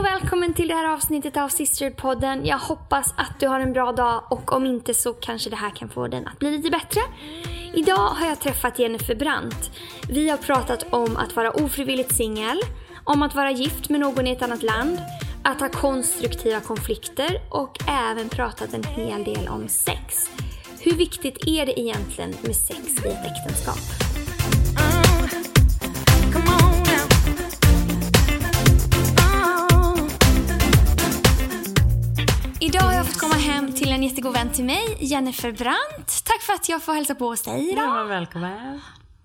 och välkommen till det här avsnittet av Sisterhood-podden. Jag hoppas att du har en bra dag och om inte så kanske det här kan få den att bli lite bättre. Idag har jag träffat Jennifer Brandt. Vi har pratat om att vara ofrivilligt singel, om att vara gift med någon i ett annat land, att ha konstruktiva konflikter och även pratat en hel del om sex. Hur viktigt är det egentligen med sex i ett äktenskap? En jättegod vän till mig, Jennifer Brandt. Tack för att jag får hälsa på hos dig idag. Ja, men välkommen.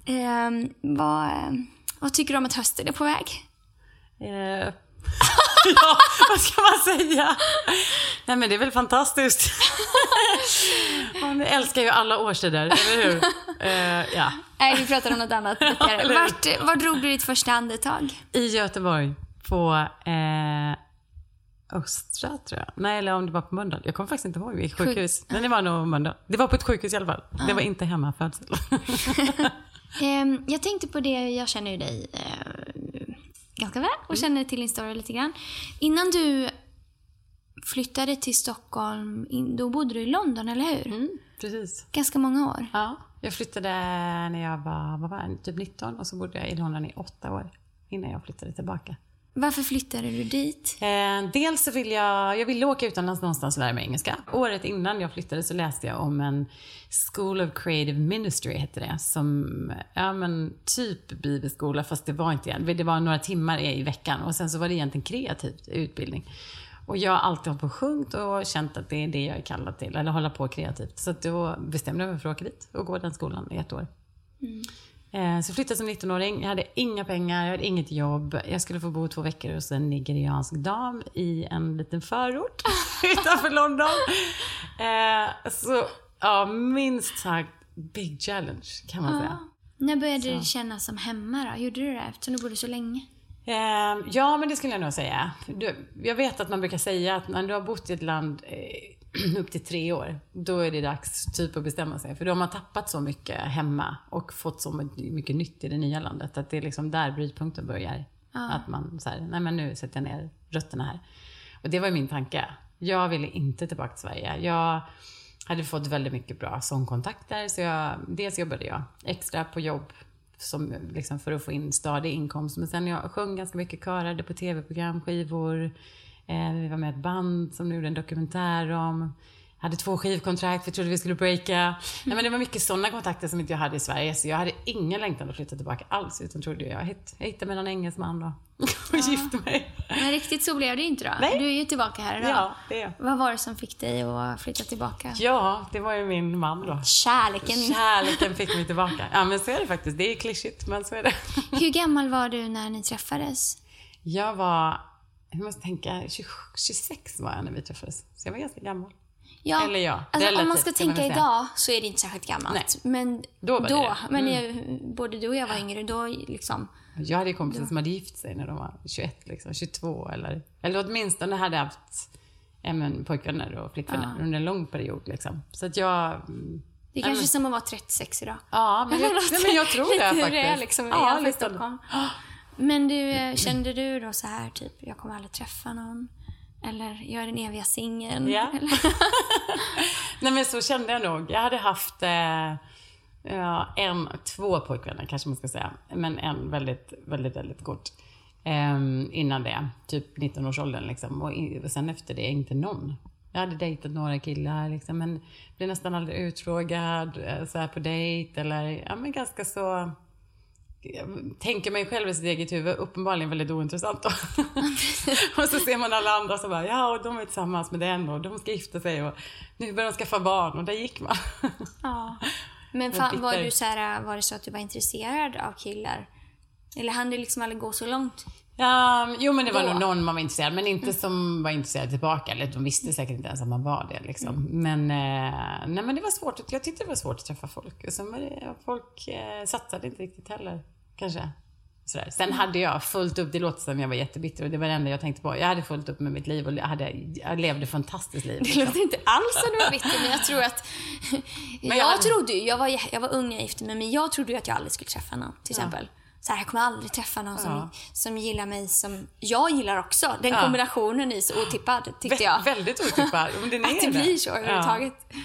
Ehm, vad, vad tycker du om att hösten är på väg? Eh, ja, vad ska man säga? Nej men det är väl fantastiskt. Man älskar ju alla årstider, eller hur? Eh, ja. Nej, vi pratar om något annat. Vart, var drog du ditt första andetag? I Göteborg, på eh, Östra tror jag. Nej, eller om det var på Mölndal. Jag kommer faktiskt inte ihåg vilket Sjuk- sjukhus. Men det var nog Mölndal. Det var på ett sjukhus i alla fall. Det var inte hemmafödsel. Ehm, jag tänkte på det, jag känner ju dig eh, ganska väl och känner till din story lite grann. Innan du flyttade till Stockholm, då bodde du i London, eller hur? Precis. Ganska många år. Ja, jag flyttade när jag var, vad var jag, typ 19 och så bodde jag i London i åtta år innan jag flyttade tillbaka. Varför flyttade du dit? Eh, dels så vill jag, jag ville åka utomlands någonstans och lära mig engelska. Året innan jag flyttade så läste jag om en School of Creative Ministry, hette det. Som, ja men typ bibelskola, fast det var inte. Det var några timmar i veckan och sen så var det egentligen kreativ utbildning. Och jag har alltid hållit på och sjungit och känt att det är det jag är kallad till, eller hålla på kreativt. Så då bestämde jag mig för att åka dit och gå den skolan i ett år. Eh, Så jag flyttade som 19-åring. Jag hade inga pengar, jag hade inget jobb. Jag skulle få bo två veckor hos en nigeriansk dam i en liten förort utanför London. Eh, Så, ja, minst sagt big challenge kan man säga. När började det kännas som hemma då? Gjorde du det eftersom du bodde så länge? Eh, Ja, men det skulle jag nog säga. Du, Jag vet att man brukar säga att när du har bott i ett land eh, upp till tre år, då är det dags typ att bestämma sig. För då har man tappat så mycket hemma och fått så mycket nytt i det nya landet. Att det är liksom där brytpunkten börjar. Att man så här, nej men nu sätter jag ner rötterna här. Och det var ju min tanke. Jag ville inte tillbaka till Sverige. Jag hade fått väldigt mycket bra sångkontakter. Så jag, dels jobbade jag extra på jobb som, liksom för att få in stadig inkomst. Men sen jag sjöng ganska mycket, körade på tv-program, skivor. Eh, vi var med i ett band som gjorde en dokumentär om. Hade två skivkontrakt, vi trodde vi skulle breaka. Nej, men det var mycket sådana kontakter som inte jag hade i Sverige. Så jag hade ingen längtan att flytta tillbaka alls. Utan trodde jag, hitt, jag hittade mig någon engelsman och, och gifte mig. Men riktigt så blev det inte då. Nej. Du är ju tillbaka här idag. Ja, det är Vad var det som fick dig att flytta tillbaka? Ja, det var ju min man då. Kärleken. Kärleken fick mig tillbaka. Ja, men så är det faktiskt. Det är klyschigt, men så är det. Hur gammal var du när ni träffades? Jag var, jag måste tänka, 20, 26 var jag när vi träffades. Så jag var ganska gammal. Ja, Eller ja, alltså, om man relativt, ska man tänka säga. idag så är det inte särskilt gammalt. Nej. Men Då var det det. men Mm. både du och jag var yngre då liksom. Jag hade ju kompisar som hade gift sig när de var 21, liksom, 22 eller, eller åtminstone hade haft ja, men, pojkvänner och flickvänner under en lång period. Liksom. Så att jag... Det är ja, kanske men- som att vara 36 idag. Ja, men jag, nej, men jag tror det Lite hur faktiskt. det är liksom ja, i. Stockholm. Men du, eh, kände du då så här typ, jag kommer aldrig träffa någon? Eller jag är den eviga singeln? Ja. Nej men så kände jag nog. Jag hade haft eh, ja, en, två pojkvänner kanske man ska säga. Men en väldigt, väldigt, väldigt kort. Eh, innan det, typ 19-årsåldern liksom. Och, och sen efter det, inte någon. Jag hade dejtat några killar liksom, men blev nästan aldrig utfrågad eh, så här på dejt eller, ja men ganska så tänker mig själv i sitt eget huvud, uppenbarligen väldigt ointressant då. och så ser man alla andra som bara, ja och de är tillsammans med den och de ska gifta sig och nu börjar de skaffa barn och där gick man. Ja. Men fan, var, du så här, var det så att du var intresserad av killar? Eller hann det liksom aldrig gå så långt? Ja, jo men det var Då. nog någon man var intresserad men inte som var intresserad tillbaka. Eller de visste säkert inte ens att man var det liksom. Men, eh, nej, men det var svårt. Jag tyckte det var svårt att träffa folk. Och sen var det, folk eh, satsade inte riktigt heller. Kanske. Sådär. Sen hade jag fullt upp, det låter som jag var jättebitter och det var det enda jag tänkte på. Jag hade fullt upp med mitt liv och jag, hade, jag levde fantastiskt liv. Det liksom. låter inte alls som du var bitter, men jag tror att... Men jag, jag hade- trodde jag var, jag var ung när jag gifte mig, men jag trodde ju att jag aldrig skulle träffa någon, till exempel. så här, jag kommer aldrig träffa någon som, Ja. som gillar mig som jag gillar också. Den Ja. kombinationen är så otippad tyckte Vä- jag. Väldigt otippad. Men den är Att det blir så överhuvudtaget. Ja,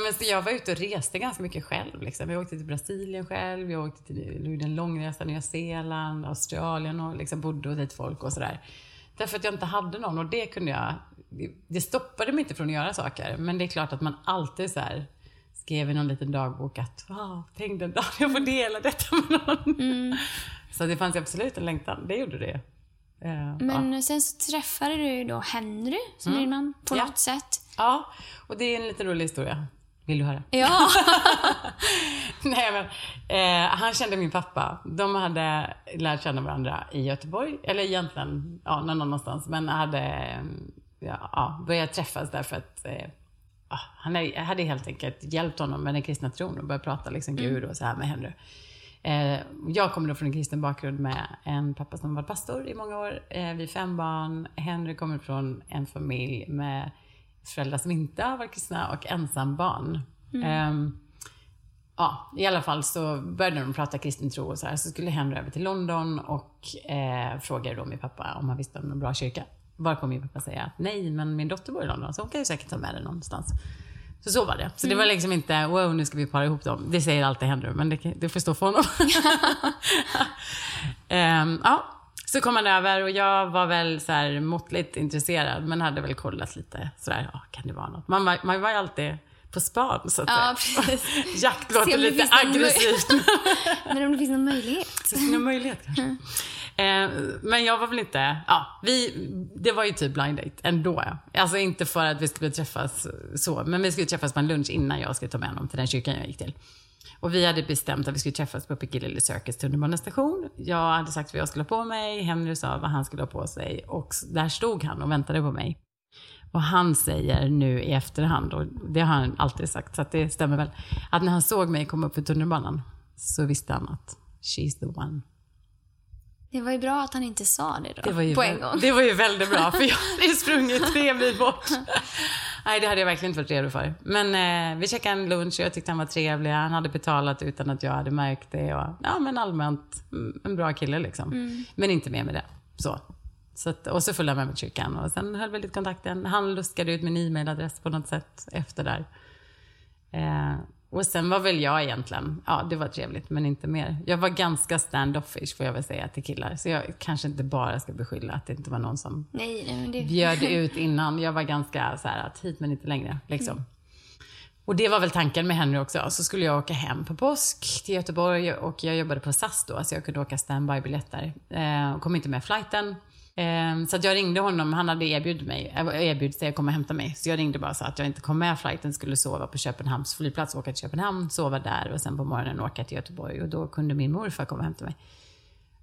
men så jag var ute och reste ganska mycket själv. Liksom. Jag åkte till Brasilien själv, jag åkte till, gjorde en långresa Nya Zeeland, Australien och liksom bodde hos lite folk och sådär. Därför att jag inte hade någon och det kunde jag... det- stoppade mig inte från att göra saker. Men det är klart att man alltid så här skrev i någon liten dagbok att wow, tänk den dagen jag får dela detta med någon. Mm. Så det fanns absolut en längtan. Det gjorde det. Eh, ja. Men sen så träffade du då Henry, som är din man, på Ja. något sätt. ja, och det är en lite rolig historia. Vill du höra? Ja. Nej, men, eh, han kände min pappa. De hade lärt känna varandra i Göteborg, eller egentligen ja, någon annanstans, men hade eh, ja, ja, börjat träffas därför att eh, ja, han hade- helt enkelt hjälpt honom med den kristna tron och börjat prata liksom Gud och så här med Henry. Eh, jag kommer då från en kristen bakgrund med en pappa som var pastor i många år. Eh, vi är fem barn. Henry kommer från en familj med föräldrar som inte har varit kristna och ensam barn. Ehm, ja, i alla fall så började de prata kristen tro och så här. Så skulle Henry över till London och eh, frågade då min pappa om han visste om någon bra kyrka. Varpå min pappa säger att nej, men min dotter bor i London så hon kan ju säkert ta med dig någonstans. Så så var det. Så det var liksom inte, wow nu ska vi para ihop dem. Det säger alltid Henry, men det, det får stå för honom. Ehm, ja, så kom han över och jag var väl så här måttligt intresserad, men hade väl kollat lite sådär, ja, kan det vara något? Man var, man var ju alltid på span så att Ja, precis. Jakt låter lite finns aggressivt. Men om det finns någon möjlighet. Så det är någon möjlighet kanske. Eh, men jag var väl inte, ja, vi, det var ju typ blind date ändå. Alltså inte för att vi skulle träffas så, men vi skulle träffas på en lunch innan jag skulle ta med honom till den kyrkan jag gick till. Och vi hade bestämt att vi skulle träffas på Piccadilly Circus tunnelbanestation. Jag hade sagt vad jag skulle ha på mig, Henry sa vad han skulle ha på sig och där stod han och väntade på mig. Och han säger nu i efterhand, och det har han alltid sagt, så att det stämmer väl, att när han såg mig komma upp för tunnelbanan så visste han att she's the one. Det var ju bra att han inte sa det då. Det var ju, på en gång. Det var ju väldigt bra, för jag hade sprungit tre mil bort. Nej, det hade jag verkligen inte varit redo för. Men eh, vi käkade en lunch och jag tyckte han var trevlig. Han hade betalat utan att jag hade märkt det. Och, ja, men allmänt mm, en bra kille liksom. Men inte mer med det. Så. Så att, och så följde han med mig till kyrkan och sen höll vi lite kontakten. Han luskade ut min e-mailadress på något sätt efter där. Eh, och sen var väl jag egentligen, ja det var trevligt men inte mer. Jag var ganska stand-offish får jag väl säga till killar. Så jag kanske inte bara ska beskylla att det inte var någon som Nej, det... bjöd ut innan. Jag var ganska så här att hit men inte längre. Liksom. Och det var väl tanken med Henry också. Så skulle jag åka hem på påsk till Göteborg och jag jobbade på SAS då, så jag kunde åka standby-biljetter. Eh, kom inte med flighten. Ehm, så att jag ringde honom, han hade erbjudit mig, äh, erbjudit sig att komma och hämta mig. Så jag ringde bara så att jag inte kom med flighten, skulle sova på Köpenhamns flygplats, åka till Köpenhamn, sova där och sen på morgonen åka till Göteborg. Och då kunde min morfar komma och hämta mig.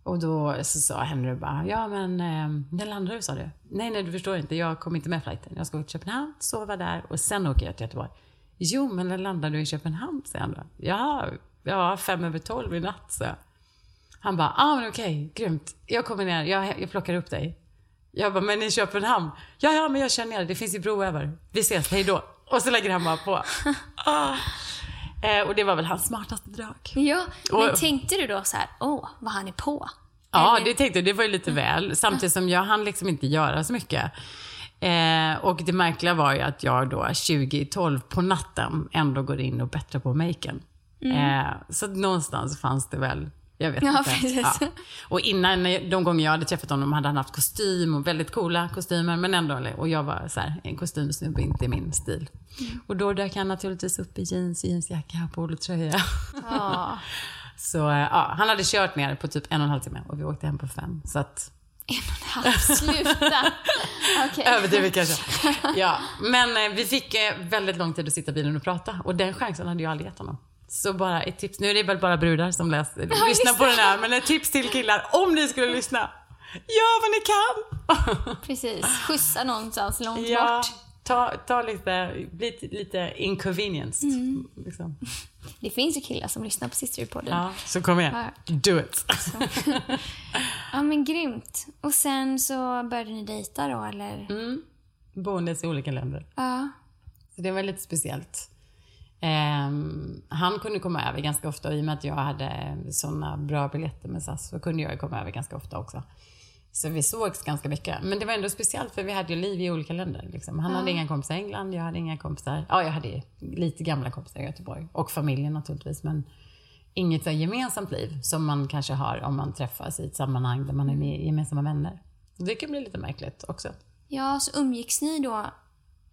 Och då så sa Henry bara, ja men ehm, när landar du sa du? Nej, nej du förstår inte, jag kom inte med flighten. Jag ska åka till Köpenhamn, sova där och sen åker jag till Göteborg. Jo, men när landar du i Köpenhamn? säger han då. Ja, ja, fem över tolv i natt, så. Han bara, ah, men okej, grymt. Jag kommer ner, jag, jag plockar upp dig. Jag bara, men i Köpenhamn? Ja, ja, men jag känner ner, det finns ju bro över. Vi ses, hej då. Och så lägger han bara på. Ah. Eh, och det var väl hans smartaste drag. Ja, men Och- tänkte du då så här, åh, vad han är på? Ja, Eller- det tänkte jag. Det var ju lite väl. Samtidigt som jag hann liksom inte göra så mycket. Eh, och det märkliga var ju att jag då 2012 på natten ändå går in och bättrar på maken. Eh, så någonstans fanns det väl, jag vet Ja, inte. precis. Och innan, de gånger jag hade träffat honom hade han haft kostym och väldigt coola kostymer. Men ändå, och jag var så här, en kostymsnubbe, inte min stil. Och då dök han naturligtvis upp i jeans, jeansjacka polotröja. Ja, Så eh, ja, han hade kört ner på typ en och en halv timme och vi åkte hem på fem. Så att, en och en halv, sluta. Okej. överdrivet kanske. Ja, men eh, vi fick eh, väldigt lång tid att sitta i bilen och prata och den chansen hade jag aldrig gett honom. Så bara ett tips, nu är det väl bara brudar som läser, lyssnar just på den här, men ett tips till killar, om ni skulle lyssna. Gör vad ni kan! Precis, skjutsa någonstans långt ja, bort. ta, ta lite, bli lite inconvenienced. Mm. Liksom. Det finns ju killar som lyssnar på Sisterhood-podden. Ja. Ja, så kom igen, do it. men grymt. Och sen så började ni dejta då, eller? Mm. Boendes i olika länder. Ja. Så det var lite speciellt. Ehm, han kunde komma över ganska ofta och i och med att jag hade sådana bra biljetter med SAS så kunde jag komma över ganska ofta också. Så vi sågs ganska mycket. Men det var ändå speciellt för vi hade ju liv i olika länder. Liksom. Han hade inga kompisar i England, jag hade inga kompisar. Ja, jag hade lite gamla kompisar i Göteborg. Och familjen naturligtvis. Men inget så gemensamt liv som man kanske har om man träffas i ett sammanhang där man är med gemensamma vänner. Det kan bli lite märkligt också. Ja, så umgicks ni då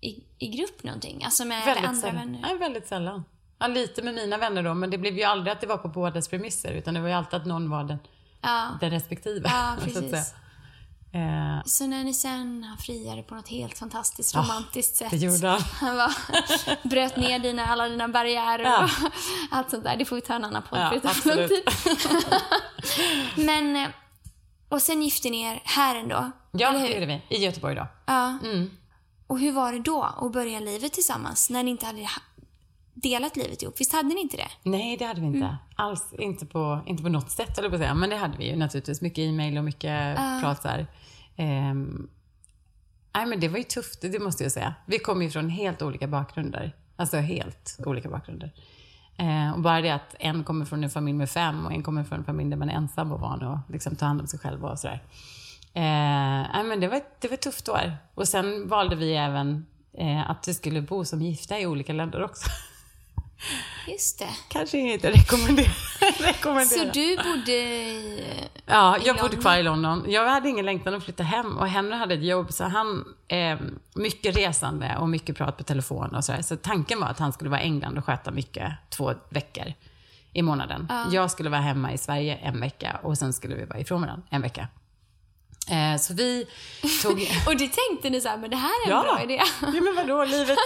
i, i grupp någonting? Alltså med Väldigt andra sällan. vänner? Nej, väldigt sällan. Ja, lite med mina vänner då, men det blev ju aldrig att det var på bådas premisser. Utan det var ju alltid att någon var den, Ja, den respektive. ja så precis. Eh, Så när ni sen friade på något helt fantastiskt Ja, romantiskt sätt. det gjorde han. Bröt ner dina, alla dina barriärer Ja. och allt sånt där. Det får vi ta en annan podd Ja, absolut. Men, eh, och sen gifte ni er här ändå? ja, det gjorde vi. I Göteborg då. Ja. Mm. Och hur var det då att börja livet tillsammans när ni inte hade ha- delat livet ihop? Visst hade ni inte det? Nej, det hade vi inte. Mm. Alls inte på, inte på något sätt, eller på att säga. Men det hade vi ju naturligtvis. Mycket e-mail och mycket prat så här. Ehm, nej, men det var ju tufft, det måste jag säga. Vi kom ju från helt olika bakgrunder. Alltså helt olika bakgrunder. Eh, och bara det att en kommer från en familj med fem och en kommer från en familj där man är ensam och van att liksom, ta hand om sig själv och sådär. Eh, men det var, det var ett tufft år. Och sen valde vi även eh, att vi skulle bo som gifta i olika länder också. Just det. Kanske inte rekommendera. rekommendera. Så du bodde i... Ja, i jag bodde London? kvar i London. Jag hade ingen längtan att flytta hem och Henry hade ett jobb så han, eh, mycket resande och mycket prat på telefon och sådär. Så tanken var att han skulle vara i England och sköta mycket två veckor i månaden. Jag skulle vara hemma i Sverige en vecka och sen skulle vi vara ifrån varandra en vecka. Eh, så vi tog... Och det tänkte ni så här, men det här är en bra idé. Ja, men vadå, livet,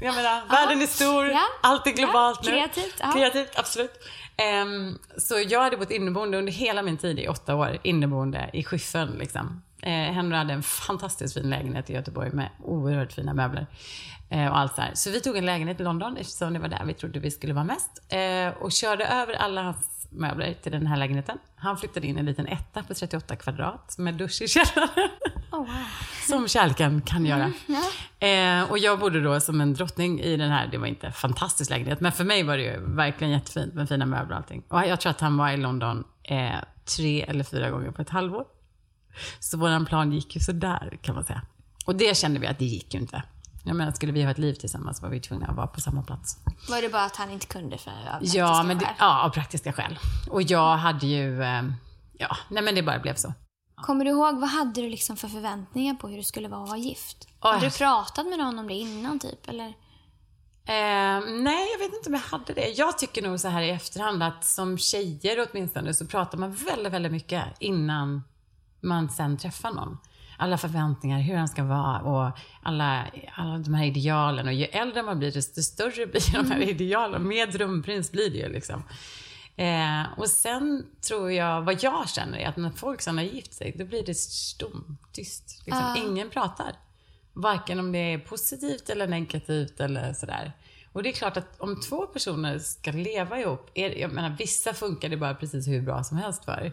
jag menar, världen är stor, Ja. allt är globalt Ja, nu. kreativt, ja. Kreativt, absolut. Ehm, så jag hade bott inneboende under hela min tid i åtta år, inneboende i Schyffern liksom. Eh, Henry hade en fantastiskt fin lägenhet i Göteborg med oerhört fina möbler. Eh, och allt så här. Så vi tog en lägenhet i London eftersom det var där vi trodde vi skulle vara mest. Eh, och körde över alla hans möbler till den här lägenheten. Han flyttade in en liten etta på 38 kvadrat med dusch i källaren. Oh, wow. Som kärleken kan göra. ja. Eh, och jag bodde då som en drottning i den här, det var inte en fantastisk lägenhet, men för mig var det ju verkligen jättefint med fina möbler och allting. Och jag tror att han var i London eh, tre eller fyra gånger på ett halvår. Så våran plan gick ju sådär kan man säga. Och det kände vi att det gick ju inte. Jag menar, skulle vi ha ett liv tillsammans var vi tvungna att vara på samma plats. Var det bara att han inte kunde för av Ja, praktiska men det, skäl? ja, av praktiska skäl. Och jag hade ju, eh, ja, nej men det bara blev så. Kommer du ihåg, vad hade du liksom för förväntningar på hur det skulle vara att vara gift? Oj. Hade du pratat med någon om det innan typ? Eller? Eh, nej, jag vet inte om jag hade det. Jag tycker nog så här i efterhand att som tjejer åtminstone så pratar man väldigt, väldigt mycket innan man sen träffar någon. Alla förväntningar, hur han ska vara och alla, alla de här idealen. Och ju äldre man blir, desto större blir de här idealen. Mer drömprins blir det ju liksom. Eh, och sen tror jag, vad jag känner är att när folk sen har gift sig, då blir det stum, tyst. Liksom. Ingen pratar. Varken om det är positivt eller negativt eller sådär. Och det är klart att om två personer ska leva ihop, är, jag menar vissa funkar det bara precis hur bra som helst för.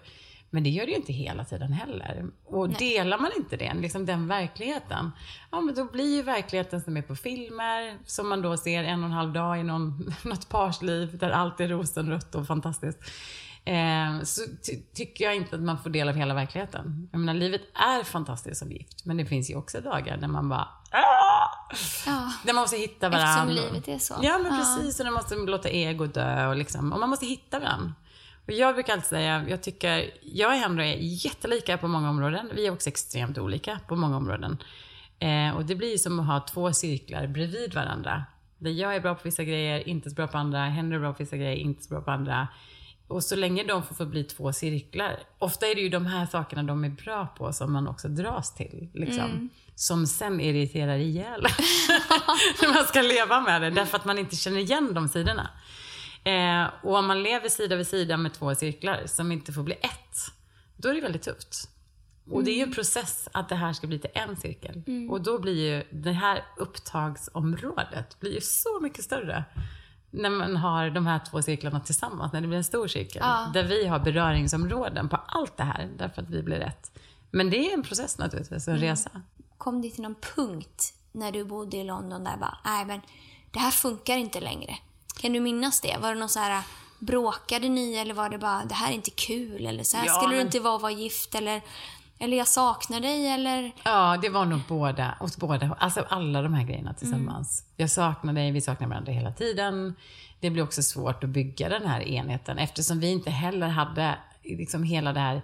Men det gör det ju inte hela tiden heller. Och delar man inte det, liksom den verkligheten, ja men då blir ju verkligheten som är på filmer, som man då ser en och en halv dag i någon, något pars liv, där allt är rosenrött och fantastiskt. Eh, så ty- tycker jag inte att man får del av hela verkligheten. Jag menar, livet är fantastiskt som gift, men det finns ju också dagar där man bara "Ah!" Ja, Där man måste hitta varandra. eftersom livet är så. Ja, men precis. Och man måste låta ego dö och liksom. Och man måste hitta varandra. Och jag brukar alltid säga, jag tycker, jag och Henry är jättelika på många områden. Vi är också extremt olika på många områden. Eh, och det blir som att ha två cirklar bredvid varandra. Där jag är bra på vissa grejer, inte så bra på andra. Henry är bra på vissa grejer, inte så bra på andra. Och så länge de får förbli två cirklar. Ofta är det ju de här sakerna de är bra på som man också dras till. Liksom. Som sen irriterar ihjäl. När man ska leva med det. Därför att man inte känner igen de sidorna. Eh, och om man lever sida vid sida med två cirklar som inte får bli ett. Då är det väldigt tufft. Och det är ju en process att det här ska bli till en cirkel. Och då blir ju det här upptagsområdet blir ju så mycket större. När man har de här två cirklarna tillsammans, när det blir en stor cirkel. Ja. Där vi har beröringsområden på allt det här, därför att vi blir rätt. Men det är en process naturligtvis, en resa. Kom det till någon punkt när du bodde i London där bara, nej men det här funkar inte längre. Kan du minnas det? Var det någon så här, bråkade ni eller var det bara, det här är inte kul eller så här Ja, skulle du men- inte vara, vara gift eller, eller jag saknar dig eller? Ja, det var nog båda, åt båda Alltså alla de här grejerna tillsammans. Mm. Jag saknar dig, vi saknar varandra hela tiden. Det blir också svårt att bygga den här enheten eftersom vi inte heller hade liksom hela det här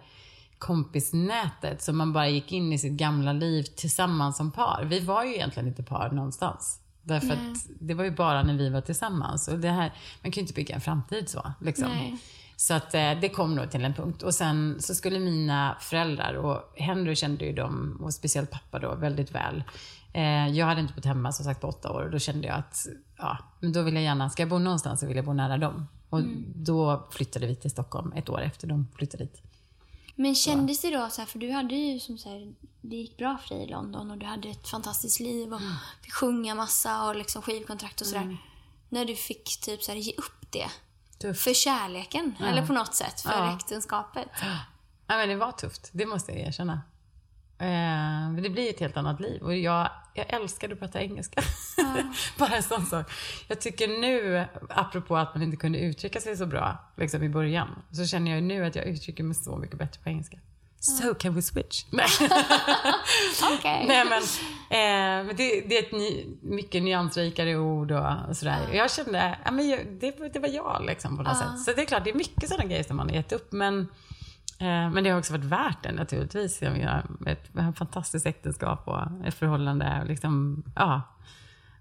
kompisnätet som man bara gick in i sitt gamla liv tillsammans som par. Vi var ju egentligen inte par någonstans. Därför att det var ju bara när vi var tillsammans. Och det här, man kan ju inte bygga en framtid så. Liksom. Nej. Så att eh, det kom nog till en punkt. Och sen så skulle mina föräldrar, och Henry kände ju dem, och speciellt pappa då, väldigt väl. Eh, jag hade inte bott hemma som sagt på åtta år och då kände jag att, ja, men då vill jag gärna, ska jag bo någonstans så vill jag bo nära dem. Och då flyttade vi till Stockholm ett år efter de flyttade dit. Men kändes det då så här, för du hade ju som så här, det gick bra för dig i London och du hade ett fantastiskt liv och Mm. fick sjunga massa och liksom skivkontrakt och sådär. När du fick typ så här, ge upp det Tufft. för kärleken eller på något sätt för Ja. äktenskapet. Ja, men det var tufft, det måste jag erkänna. Eh, det blir ett helt annat liv och jag, jag älskade att prata engelska. Bara en sån sak. Jag tycker nu, apropå att man inte kunde uttrycka sig så bra liksom i början, så känner jag nu att jag uttrycker mig så mycket bättre på engelska. So can we switch? Nej, Okej. Nej men, eh, men det, det är ett ny, mycket nyansrikare ord och, sådär. Jag kände, ja, men det, var- det var jag liksom på något sätt. Så det är klart, det är mycket sådana grejer som man har gett upp. Men, men det har också varit värt det naturligtvis. Jag har ett fantastiskt äktenskap och ett förhållande. Och, liksom, ja.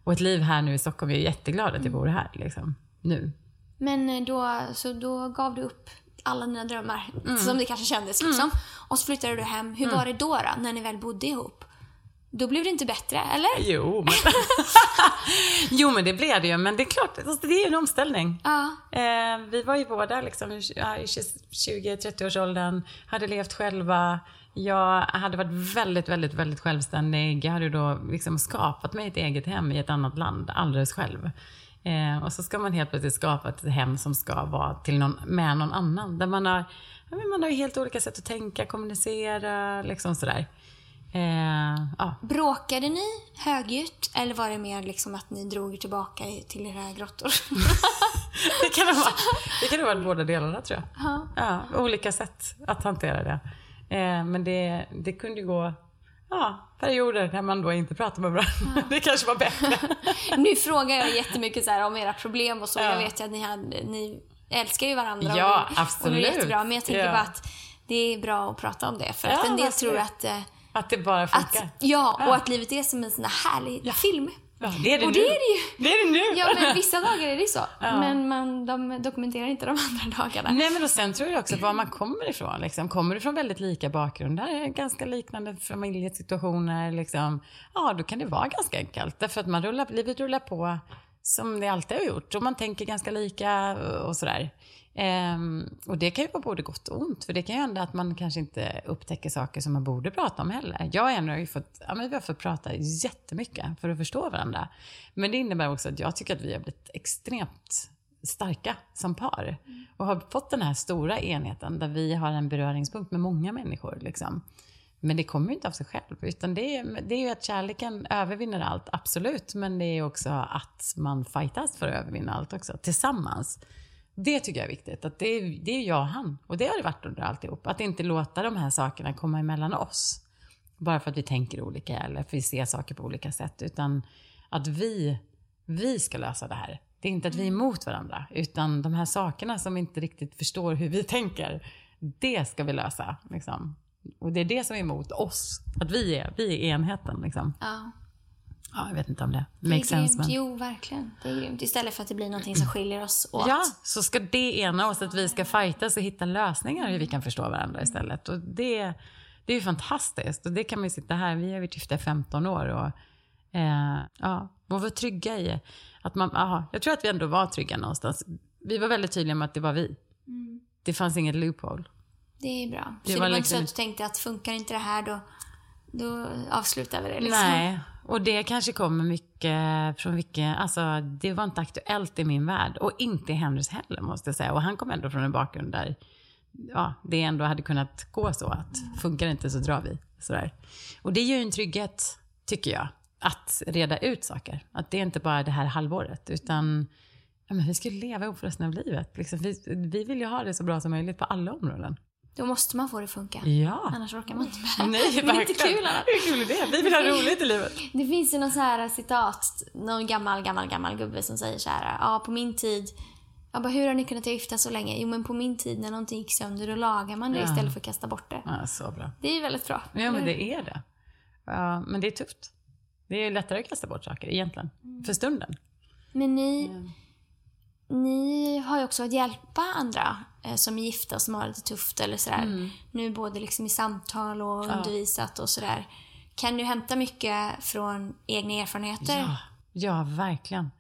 och ett liv här nu i Stockholm. Jag är jätteglad att jag bor här liksom, nu. Men eh, då, så då gav du upp alla dina drömmar, Mm. som det kanske kändes liksom. Och så flyttade du hem. Hur var det då, då, när ni väl bodde ihop? Då blev det inte bättre, eller? Jo, men, jo, men det blev det ju. Men det är klart, alltså, det är ju en omställning. Ja. Eh, vi var ju båda liksom, i ja, i 20-30-årsåldern, hade levt själva. Jag hade varit väldigt, väldigt, väldigt självständig. Jag hade då liksom skapat mig ett eget hem i ett annat land, alldeles själv. Eh, och så ska man helt plötsligt skapa ett hem som ska vara till någon, med någon annan. Där man har, man har helt olika sätt att tänka, kommunicera, liksom sådär. Eh, ja. Bråkade ni högljutt eller var det mer liksom att ni drog tillbaka till era grottor? Det kan ha varit, det kan ha varit båda delarna tror jag. Ja. Ja, olika sätt att hantera det. Eh, men det, det kunde gå ja, perioder när man då inte pratade med varandra. Det kanske var bättre. nu frågar jag jättemycket så här om era problem och så. Ja. Jag vet ju att ni, hade, ni älskar ju varandra. Ja, och, Och det absolut. är jättebra. Men jag tänker bara att det är bra att prata om det. För att en del absolut. tror att, eh, Att det bara att, funkar. ja, och Ja. att livet är som en sån här härlig film. Ja, det är det och nu. det är det ju. Det är det nu. Ja, men vissa dagar är det så. Men man, de dokumenterar inte de andra dagarna. Nej men och sen tror jag också var man kommer ifrån. Liksom. Kommer du från väldigt lika bakgrunder, ganska liknande familjesituationer, liksom, ja då kan det vara ganska enkelt. Därför att man rullar, livet rullar på som det alltid har gjort och man tänker ganska lika och sådär. Um, och det kan ju vara både gott och ont, för det kan ju hända att man kanske inte upptäcker saker som man borde prata om heller. Jag och Henry har ju fått, ja, men vi har fått prata jättemycket för att förstå varandra. Men det innebär också att jag tycker att vi har blivit extremt starka som par. Och har fått den här stora enheten där vi har en beröringspunkt med många människor. Liksom. Men det kommer ju inte av sig själv. Utan det är, det är ju att kärleken övervinner allt, absolut. Men det är också att man fightas för att övervinna allt också, tillsammans. Det tycker jag är viktigt. Att det, är, det är jag och han. Och det har det varit under alltihop. Att inte låta de här sakerna komma emellan oss. Bara för att vi tänker olika eller för att vi ser saker på olika sätt. Utan att vi, vi ska lösa det här. Det är inte att vi är emot varandra. Utan de här sakerna som vi inte riktigt förstår hur vi tänker. Det ska vi lösa. Liksom. Och det är det som är emot oss. Att vi är, vi är enheten. Liksom. Ja, Ja, jag vet inte om det det är makes sense. grymt. Men... Jo, verkligen. Det är grymt. Istället för att det blir någonting som skiljer oss åt. Ja, så ska det ena oss att vi ska fightas och hitta lösningar hur vi kan förstå varandra istället. Och det, det är ju fantastiskt. Och det kan man ju sitta här, vi har varit gifta i 15 år och eh, ja, och vara trygga i att man, aha, jag tror att vi ändå var trygga någonstans. Vi var väldigt tydliga med att det var vi. Det fanns inget loophole. Det är bra. Det så det var var inte liksom- så att du tänkte att funkar inte det här då, då avslutar vi det liksom. Nej, och det kanske kommer mycket från vilken, alltså det var inte aktuellt i min värld. Och inte i Henrys heller måste jag säga. Och han kom ändå från en bakgrund där ja, det ändå hade kunnat gå så att funkar det inte så drar vi. Sådär. Och det ger ju en trygghet, tycker jag, att reda ut saker. Att det är inte bara det här halvåret, utan ja, men vi ska ju leva ihop för resten av livet. Liksom, vi, vi vill ju ha det så bra som möjligt på alla områden. Då måste man få det att funka. Ja. Annars orkar man inte med. Nej, det är inte kul annars. Hur kul är det? Vi vill ha roligt i livet. Det finns ju någon så här citat, någon gammal, gammal, gammal gubbe som säger så här, ja på min tid, jag bara, hur har ni kunnat gifta så länge? Jo men på min tid när någonting gick sönder då lagar man det Ja. istället för att kasta bort det. Ja, så bra. Det är ju väldigt bra. Ja, men det är det. Ja, men det är tufft. Det är lättare att kasta bort saker egentligen. För stunden. Men ni, ni har ju också att hjälpa andra eh, som är gifta som har det lite tufft eller sådär. Nu både liksom i samtal och undervisat och sådär. Kan du hämta mycket från egna erfarenheter? Ja, ja, verkligen.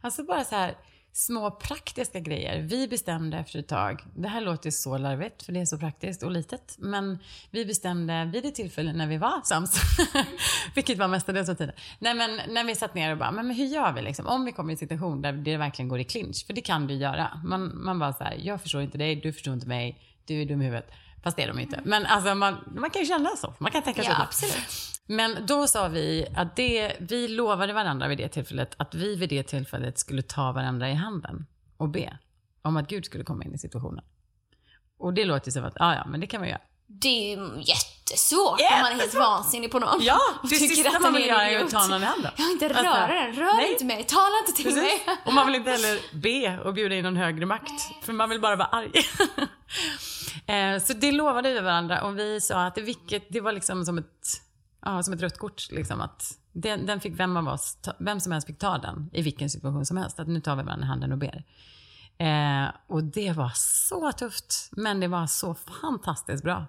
Alltså bara så här små praktiska grejer. Vi bestämde efter ett tag, det här låter så larvigt för det är så praktiskt och litet, men vi bestämde vid ett tillfälle när vi var sams, vilket var mestadels av tiden. Nej men när vi satt ner och bara, men, men hur gör vi liksom? Om vi kommer i en situation där det verkligen går i clinch, för det kan du göra. Man, man bara så här, jag förstår inte dig, du förstår inte mig, du är dum i huvudet. Fast det är de inte. Men alltså man, man kan ju känna så. Man kan tänka så. Ja, ibland. absolut. Men då sa vi att det, vi lovade varandra vid det tillfället att vi vid det tillfället skulle ta varandra i handen och be om att Gud skulle komma in i situationen. Och det låter ju som att, ja ja, men det kan man göra. Det är ju jättesvårt om man är helt vansinnig på någon. Ja, det sista man vill göra är att ta någon i handen. Ja, inte Alltså, röra den. Rör nej. inte mig. Tala inte till Precis. mig. Och man vill inte heller be och bjuda in någon högre makt, för man vill bara vara arg. Eh, Så det lovade vi varandra och vi sa att det, vilket, det var liksom som ett, ja, som ett rött kort. Liksom, att den, den fick vem av oss, ta, vem som helst fick ta den i vilken situation som helst. Att nu tar vi varandra i handen och ber. Eh, och det var så tufft, men det var så fantastiskt bra.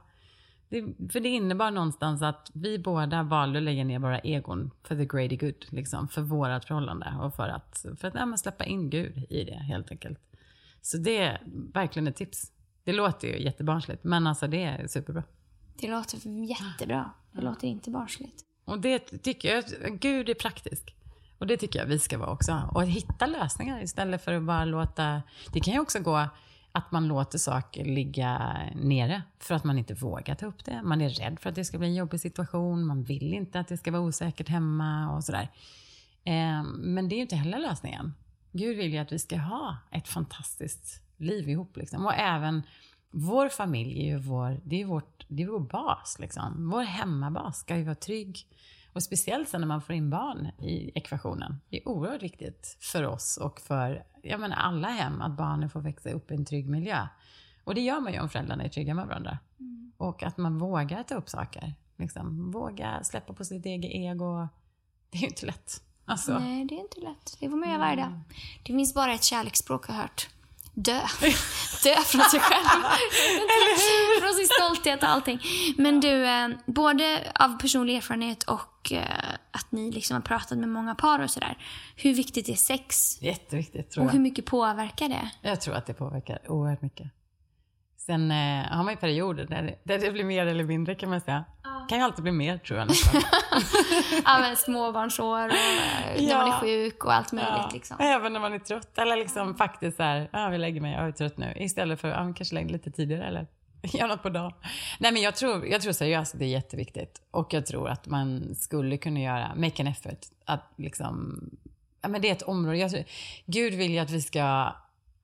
Det, för det innebar någonstans att vi båda valde att lägga ner våra egon för the greater good, liksom, för vårat förhållande och för att, för att ja, släppa in Gud i det helt enkelt. Så det är verkligen ett tips. Det låter ju jättebarnsligt, men alltså det är superbra. Det låter jättebra. Det låter inte barnsligt. Och det tycker jag, Gud är praktisk. Och det tycker jag vi ska vara också. Och hitta lösningar istället för att bara låta... Det kan ju också gå att man låter saker ligga nere för att man inte vågar ta upp det. Man är rädd för att det ska bli en jobbig situation. Man vill inte att det ska vara osäkert hemma och sådär. Eh, men det är ju inte heller lösningen. Gud vill ju att vi ska ha ett fantastiskt liv ihop. Liksom. Och även vår familj är ju vår, det är vårt, det är vår bas. Liksom. Vår hemmabas ska ju vara trygg. Och speciellt sen när man får in barn i ekvationen. Det är oerhört viktigt för oss och för jag menar, alla hem att barnen får växa upp i en trygg miljö. Och det gör man ju om föräldrarna är trygga med varandra. Och att man vågar ta upp saker. Liksom. Våga släppa på sitt eget ego. Det är ju inte lätt. Alltså. Nej, det är inte lätt. Det får man göra varje dag. Det finns bara ett kärleksspråk jag har hört. Dö. Dö från sig själv. från sin stolthet och allting. Men du, eh, både av personlig erfarenhet och eh, att ni liksom har pratat med många par och sådär. Hur viktigt är sex? Jätteviktigt tror Och jag. hur mycket påverkar det? Jag tror att det påverkar oerhört mycket. Sen eh, har man ju perioder där det, där det blir mer eller mindre kan man säga. Kan ju alltid bli mer tror jag nästan. Ja, men småbarnsår och eh, när Ja. man är sjuk och allt möjligt liksom. Även när man är trött. Eller liksom faktiskt så här, ja vi lägger mig, jag är trött nu. Istället för, ja vi kanske lägger lite tidigare eller gör något på dagen. Nej men jag tror, jag tror seriöst att det är jätteviktigt. Och jag tror att man skulle kunna göra, make an effort. Att liksom, ja men det är ett område, jag tror, Gud vill ju att vi ska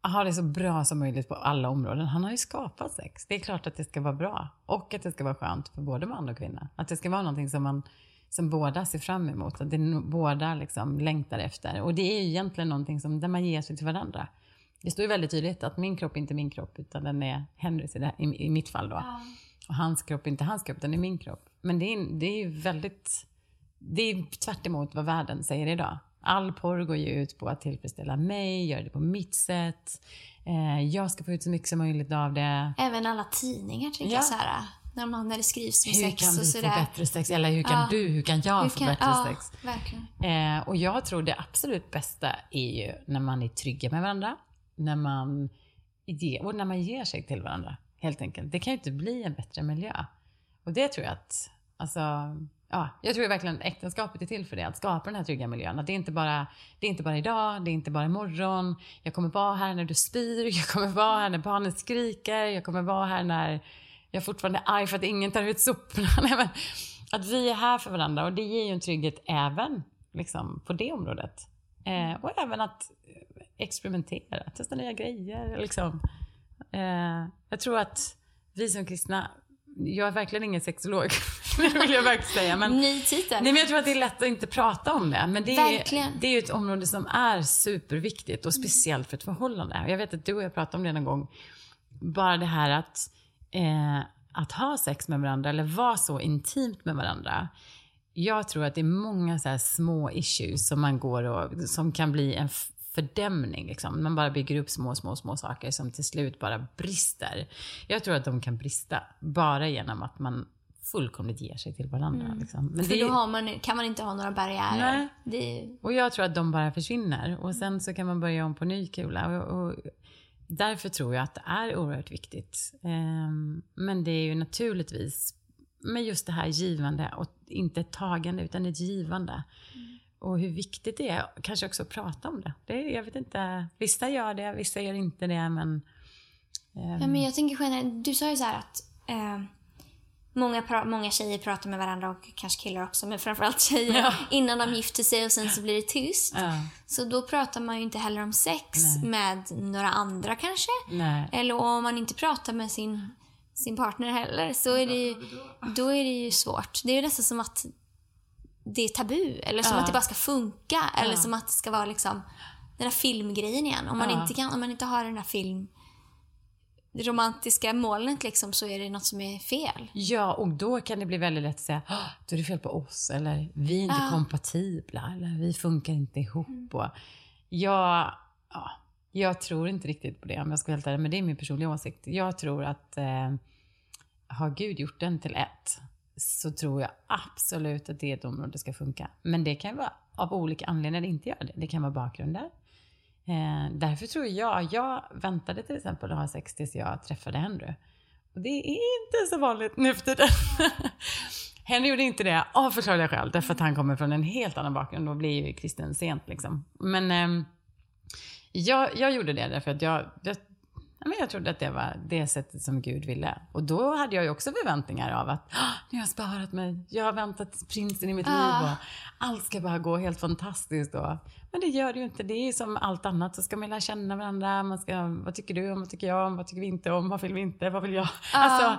ha det så bra som möjligt på alla områden. Han har ju skapat sex. Det är klart att det ska vara bra. Och att det ska vara skönt för både man och kvinna. Att det ska vara någonting som man som båda ser fram emot. Att det båda liksom längtar efter. Och det är ju egentligen någonting som, där man ger sig till varandra. Det står ju väldigt tydligt att min kropp är inte min kropp utan den är Henrys i, i, i mitt fall då. Och hans kropp är inte hans kropp det är min kropp. Men det är, det är ju väldigt, det är tvärt emot vad världen säger idag. All porr går ju ut på att tillfredsställa mig, göra det på mitt sätt. Eh, jag ska få ut så mycket som möjligt av det. Även alla tidningar tänker Ja. jag så här. När, man, när det skrivs om Hur sex kan och få sådär. bättre sex? Eller hur kan Ja. du, hur kan jag Hur få kan- bättre ja, sex? Verkligen. Eh, och jag tror det absolut bästa är ju när man är trygga med varandra. När man, ger, och när man ger sig till varandra, helt enkelt. Det kan ju inte bli en bättre miljö. Och det tror jag att, alltså, ja, jag tror verkligen att äktenskapet är till för det. Att skapa den här trygga miljön. Att det är inte bara, det är inte bara idag, det är inte bara imorgon. Jag kommer vara här när du spyr, jag kommer vara här när barnen skriker, jag kommer vara här när jag fortfarande är arg för att ingen tar ut soporna. Att vi är här för varandra och det ger ju en trygghet även liksom, på det området. Eh, och även att experimentera, testa nya grejer. Liksom. Eh, jag tror att vi som kristna, jag är verkligen ingen sexolog, det vill jag verkligen säga. Men, Ny titel. nej, men jag tror att det är lätt att inte prata om det. Men det är, Verkligen. det är ett område som är superviktigt och speciellt för ett förhållande. Jag vet att du och jag pratade om det någon gång. Bara det här att, eh, att ha sex med varandra eller vara så intimt med varandra. Jag tror att det är många så små issues som man går och som kan bli en fördämning. Liksom. Man bara bygger upp små, små, små saker som till slut bara brister. Jag tror att de kan brista bara genom att man fullkomligt ger sig till varandra. Liksom. Men För det då man, kan man inte ha några barriärer. Det och jag tror att de bara försvinner och sen så kan man börja om på ny kula. Och, och därför tror jag att det är oerhört viktigt. Ehm, men det är ju naturligtvis med just det här givande och inte ett tagande utan ett givande. Och hur viktigt det är kanske också att prata om det. det jag vet inte, vissa gör det, vissa gör inte det men... ehm, Ja, men jag tänker generellt, du sa ju så att eh, många, många tjejer pratar med varandra och kanske killar också, men framförallt tjejer Ja. innan de gifter sig och sen så blir det tyst. ja, Så då pratar man ju inte heller om sex Nej. med några andra kanske. nej. Eller om man inte pratar med sin, sin partner heller så är det ju, då är det ju svårt. Det är ju nästan som att det är tabu eller som Ja. att det bara ska funka eller som att det ska vara liksom den här filmgrejen igen. Om man, inte, kan, om man inte har den här film romantiska molnet liksom så är det något som är fel. Ja, och då kan det bli väldigt lätt att säga "Ah, då är det fel på oss eller vi är inte Ja. kompatibla eller vi funkar inte ihop. Och jag, ja, jag tror inte riktigt på det om jag ska vara helt ärlig, men det är min personliga åsikt. Jag tror att eh, har Gud gjort den till ett så tror jag absolut att det är ett område ska funka. Men det kan vara av olika anledningar inte gör det. Det kan vara bakgrunder. Eh, därför tror jag, jag väntade till exempel att ha sex tills jag träffade Henry. Och det är inte så vanligt nu för tiden. Henry gjorde inte det av förklarliga skäl, därför att han kommer från en helt annan bakgrund och blir ju kristen sent liksom. Men eh, jag, jag gjorde det därför att jag, jag, men jag trodde att det var det sättet som Gud ville. Och då hade jag ju också förväntningar av att "Ah, nu har jag sparat mig, jag har väntat prinsen i mitt Ja. liv och allt ska bara gå helt fantastiskt. Och, men det gör det ju inte. Det är ju som allt annat så ska man lära känna varandra. Man ska, vad tycker du om, vad tycker jag om, vad tycker vi inte om, vad vill vi inte, vad vill jag? Alltså,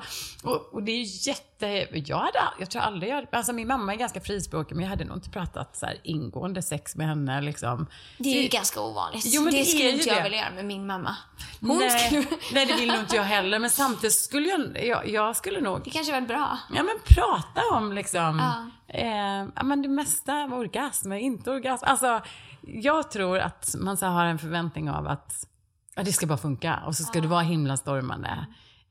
och, och det är ju jätte... Jag, hade, jag tror aldrig jag... Alltså min mamma är ganska frispråkig men jag hade nog inte pratat så ingående sex med henne liksom. Det är ju Så- ganska ovanligt. Jo, det, det skulle inte jag det. vilja göra med min mamma. Hon nej, skulle... nej, det vill nog inte jag heller. Men samtidigt skulle jag, jag, jag skulle nog Det kanske var bra. Ja men prata om liksom, Ja. eh, ja, men det mesta av orgasm, inte orgasm. Alltså, jag tror att man så har en förväntning av att ja, det ska bara funka och så ska det vara himlastormande.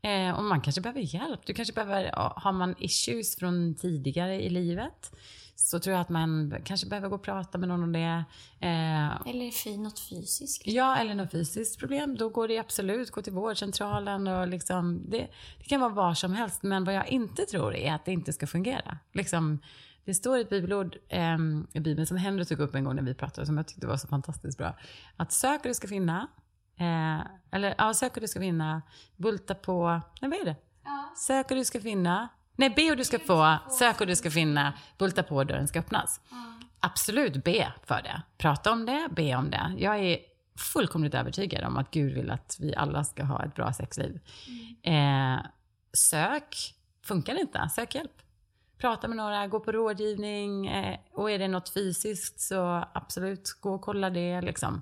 Eh, och man kanske behöver hjälp. Du kanske behöver, har man issues från tidigare i livet så tror jag att man kanske behöver gå och prata med någon om det. Eh, Eller något fysiskt. Ja, eller något fysiskt problem. Då går det absolut gå till vårdcentralen och liksom, det, det kan vara var som helst. Men vad jag inte tror är att det inte ska fungera. Liksom, det står ett bibelord ehm, i Bibeln som Henry tog upp en gång när vi pratade, som jag tyckte var så fantastiskt bra. Att sök och du ska finna. Eh, eller ja, sök och du ska finna. Bulta på, nej vad är det? Sök och du ska finna. Nej, be och du ska få. Sök och du ska finna. Bulta på och dörren ska öppnas. Absolut, be för det. Prata om det, be om det. Jag är fullkomligt övertygad om att Gud vill att vi alla ska ha ett bra sexliv. Eh, sök. Funkar det inte, sök hjälp. Prata med några, gå på rådgivning. Eh, och är det något fysiskt så absolut, gå och kolla det liksom.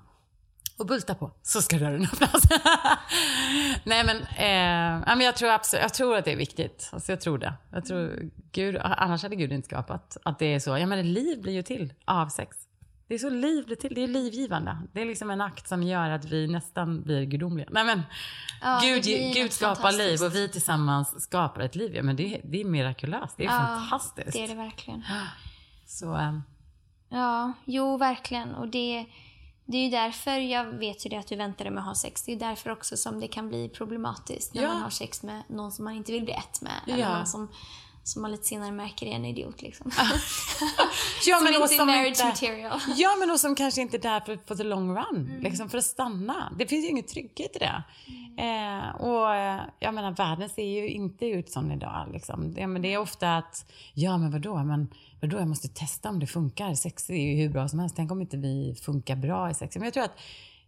Och bulta på, så ska dörren öppnas. Nej men, eh, men jag, tror absolut, jag tror att det är viktigt. Alltså, jag tror det. Jag tror, Gud, annars hade Gud inte skapat att det är så. Ja men liv blir ju till av sex. Det är så liv blir till, det är livgivande. Det är liksom en akt som gör att vi nästan blir gudomliga. Nej men, Ja, Gud, Gud skapar liv och vi tillsammans skapar ett liv. Ja, men det, det är mirakulöst, det är Ja, fantastiskt. Det är det verkligen. Så, eh, Ja, jo verkligen. Och det, det är ju därför, jag vet ju det att du väntade med att ha sex. Det är därför också som det kan bli problematiskt när Ja. man har sex med någon som man inte vill bli ett med. Eller Ja. någon som, som man lite senare märker är en idiot liksom. ja, som men och inte är som marriage inte- material. Ja, men och som kanske inte är där för, for the long run. Liksom för att stanna. Det finns ju ingen trygghet i det. Eh, och eh, jag menar, världen ser ju inte ut som idag. Liksom. Det, men det är ofta att, ja men vadå, men vadå, jag måste testa om det funkar. Sex är ju hur bra som helst. Tänk om inte vi funkar bra i sex. Men jag tror att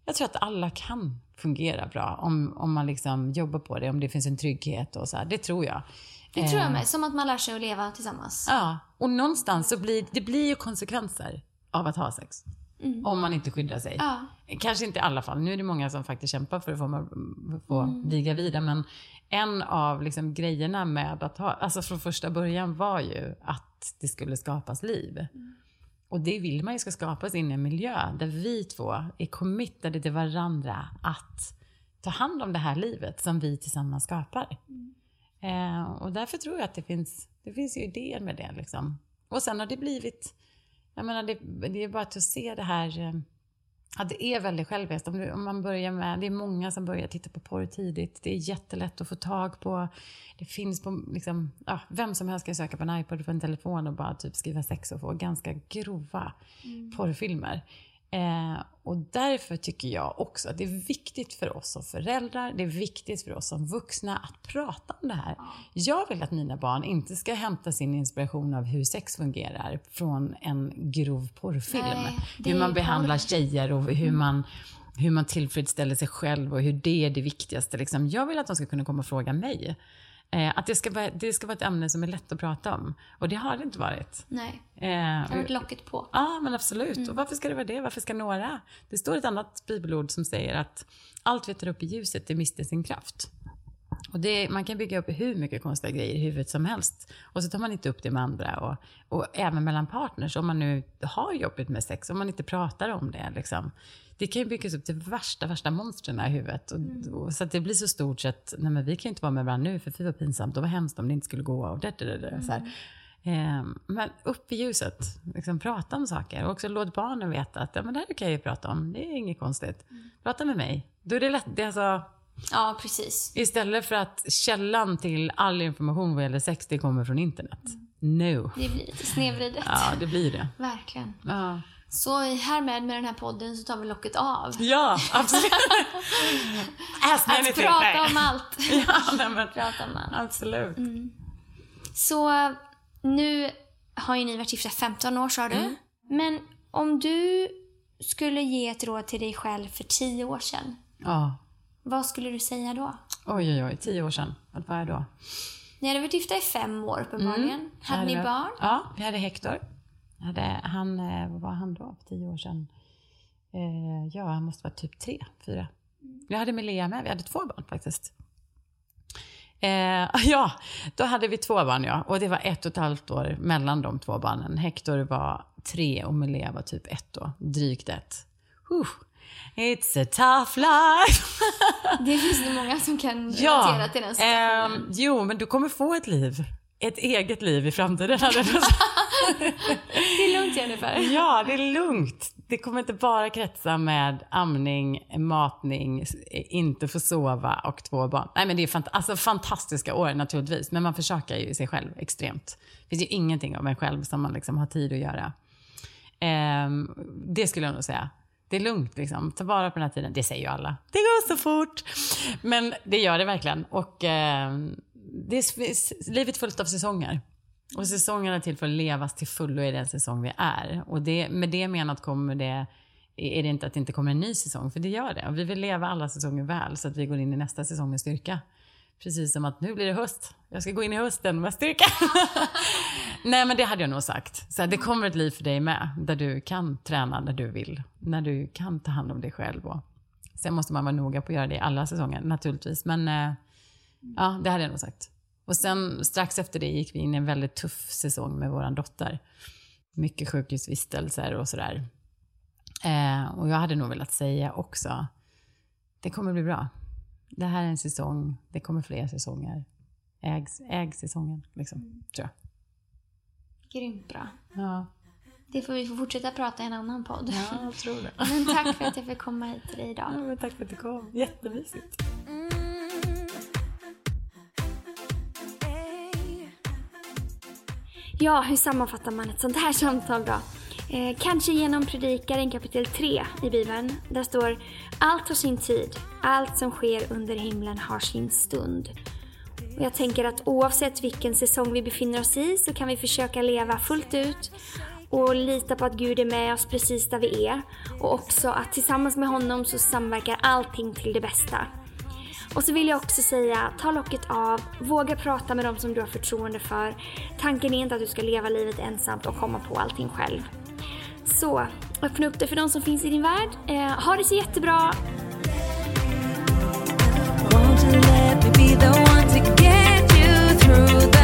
jag tror att alla kan fungera bra om, om man liksom jobbar på det, om det finns en trygghet och så här. Det tror jag. Det tror jag med. Som att man lär sig att leva tillsammans. Ja, och någonstans så blir det blir ju konsekvenser av att ha sex. Om man inte skyddar sig. Ja. Kanske inte i alla fall. Nu är det många som faktiskt kämpar för att få, få bli gravida. Men en av liksom grejerna med att ha, alltså från första början var ju att det skulle skapas liv. Och det vill man ju ska skapas in i en miljö där vi två är committade till varandra att ta hand om det här livet som vi tillsammans skapar. Eh, och därför tror jag att det finns, det finns ju idéer med det. Liksom. Och sen har det blivit, jag menar det, det är bara att se det här, eh, att det är väldigt själviskt. Om, om man börjar med, det är många som börjar titta på porr tidigt. Det är jättelätt att få tag på. Det finns på, liksom, ja, vem som helst kan söka på en iPod på en telefon och bara typ skriva sex och få ganska grova porrfilmer. Eh, och därför tycker jag också att det är viktigt för oss som föräldrar, det är viktigt för oss som vuxna att prata om det här. Jag vill att mina barn inte ska hämta sin inspiration av hur sex fungerar från en grov porrfilm. Nej, hur man behandlar tjejer och hur man hur man tillfredsställer sig själv och hur det är det viktigaste. Liksom. Jag vill att de ska kunna komma och fråga mig. Eh, att det ska, vara, det ska vara ett ämne som är lätt att prata om. Och det har det inte varit. Nej. Eh, Det har varit locket på. Ja, men absolut. Mm. Och varför ska det vara det? Varför ska några? Det står ett annat bibelord som säger att allt vi tar upp i ljuset, det mister sin kraft. Och det, man kan bygga upp hur mycket konstiga grejer i huvudet som helst. Och så tar man inte upp det med andra. Och, och även mellan partners, om man nu har jobbigt med sex, om man inte pratar om det. Liksom. Det kan ju byggas upp till värsta, värsta monstren i huvudet. Och, och, så att det blir så stort så att, nej men vi kan ju inte vara med varandra nu, för fy vad pinsamt, och vad hemskt om det inte skulle gå. Och det, det, det, så här. Ehm, men upp i ljuset, liksom, prata om saker. Och också låt barnen veta att ja, men det här kan jag ju prata om, det är inget konstigt. Prata med mig. Då är det lätt, det är alltså, Ja, precis. istället för att källan till all information vad gäller sex, det kommer från internet. No. Det blir lite snedvridet. Ja, det blir det. Verkligen. Ja, Så härmed med den här podden så tar vi locket av. ja absolut. Ask Att prata om allt. Ja, nej, men, prata om allt. absolut. Så nu har ju ni varit gifta 15 år sa du. Mm. Men om du skulle ge ett råd till dig själv för 10 år sedan. Ja. Vad skulle du säga då? Oj, oj, oj. Tio år sedan. Vad var jag då? Ni hade varit gifta i fem år uppenbarligen. Hade ni vi- barn? Ja, vi hade Hector. Hade, han, eh, vad var han då för tio år sedan? Eh, ja, han måste vara typ tre, fyra. Jag hade med Lea med, vi hade två barn faktiskt. Eh, ja, då hade vi två barn ja. Och det var ett och ett halvt år mellan de två barnen. Hector var tre och Melea var typ ett då. Drygt ett. Uh, it's a tough life. Det finns det många som kan Ja, relatera till den situationen. ehm, jo, men du kommer få ett liv. Ett eget liv i framtiden. det är lugnt Jennifer. ja, det är lugnt. Det kommer inte bara kretsa med amning, matning, inte få sova och två barn. Nej, men det är fant- alltså, fantastiska år naturligtvis. Men man försakar ju sig själv extremt. Det finns ju ingenting av en själv som man liksom har tid att göra. Ehm, det skulle jag nog säga. Det är lugnt liksom. Ta vara på den här tiden. Det säger ju alla. Det går så fort. Men det gör det verkligen. Och eh, det är, livet är fullt av säsonger. Och säsongerna är till för att levas till fullo i den säsong vi är. Och det, med det menat kommer det, är det inte att det inte kommer en ny säsong, för det gör det. Och vi vill leva alla säsonger väl, så att vi går in i nästa säsong med styrka. Precis som att nu blir det höst. Jag ska gå in i hösten med styrka. Nej, men det hade jag nog sagt. Så här, det kommer ett liv för dig med, där du kan träna när du vill. När du kan ta hand om dig själv. Och sen måste man vara noga på att göra det i alla säsonger, naturligtvis. Men eh, ja, det hade jag nog sagt. Och sen strax efter det gick vi in i en väldigt tuff säsong med vår dotter. Mycket sjukhusvistelser och sådär. Eh, och jag hade nog velat säga också, det kommer bli bra. Det här är en säsong, det kommer fler säsonger. Äg, äg säsongen, liksom, tror jag. Grymt bra. Ja, Det får vi få fortsätta prata i en annan podd. ja jag tror det. Men tack för att jag fick komma hit till dig idag. Ja, men tack för att du kom. Jättemysigt. Ja, hur sammanfattar man ett sånt här samtal då? Eh, kanske genom Predikaren kapitel 3 i Bibeln. Där står Allt har sin tid, allt som sker under himlen har sin stund. Och jag tänker att oavsett vilken säsong vi befinner oss i så kan vi försöka leva fullt ut och lita på att Gud är med oss precis där vi är. Och också att tillsammans med honom så samverkar allting till det bästa. Och så vill jag också säga, ta locket av, våga prata med dem som du har förtroende för. Tanken är inte att du ska leva livet ensamt och komma på allting själv. Så, öppna upp dig för de som finns i din värld. Eh, ha det så jättebra! The one to get you through